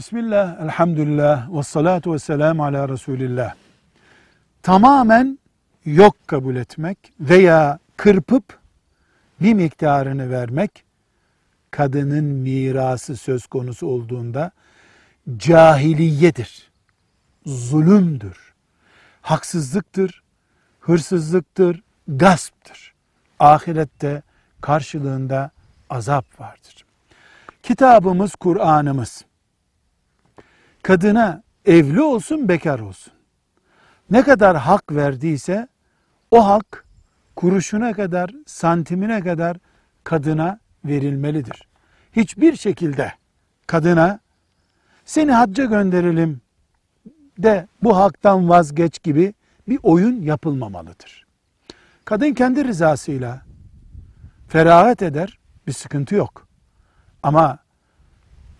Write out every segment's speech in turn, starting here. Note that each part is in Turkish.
Bismillah, elhamdülillah, ve salatu ve selamu ala Resulillah. Tamamen yok kabul etmek veya kırpıp bir miktarını vermek, kadının mirası söz konusu olduğunda cahiliyedir, zulümdür, haksızlıktır, hırsızlıktır, gasptır. Ahirette karşılığında azap vardır. Kitabımız, Kur'an'ımız kadına evli olsun bekar olsun. Ne kadar hak verdiyse o hak kuruşuna kadar, santimine kadar kadına verilmelidir. Hiçbir şekilde kadına seni hacca gönderelim de bu haktan vazgeç gibi bir oyun yapılmamalıdır. Kadın kendi rızasıyla ferahat eder, bir sıkıntı yok. Ama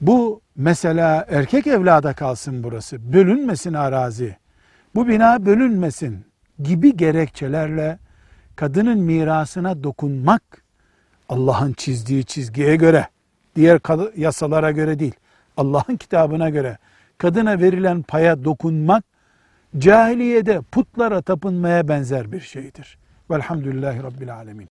bu mesela erkek evlada kalsın burası, bölünmesin arazi, bu bina bölünmesin gibi gerekçelerle kadının mirasına dokunmak Allah'ın çizdiği çizgiye göre, diğer yasalara göre değil, Allah'ın kitabına göre kadına verilen paya dokunmak cahiliyede putlara tapınmaya benzer bir şeydir. Velhamdülillahi Rabbil Alemin.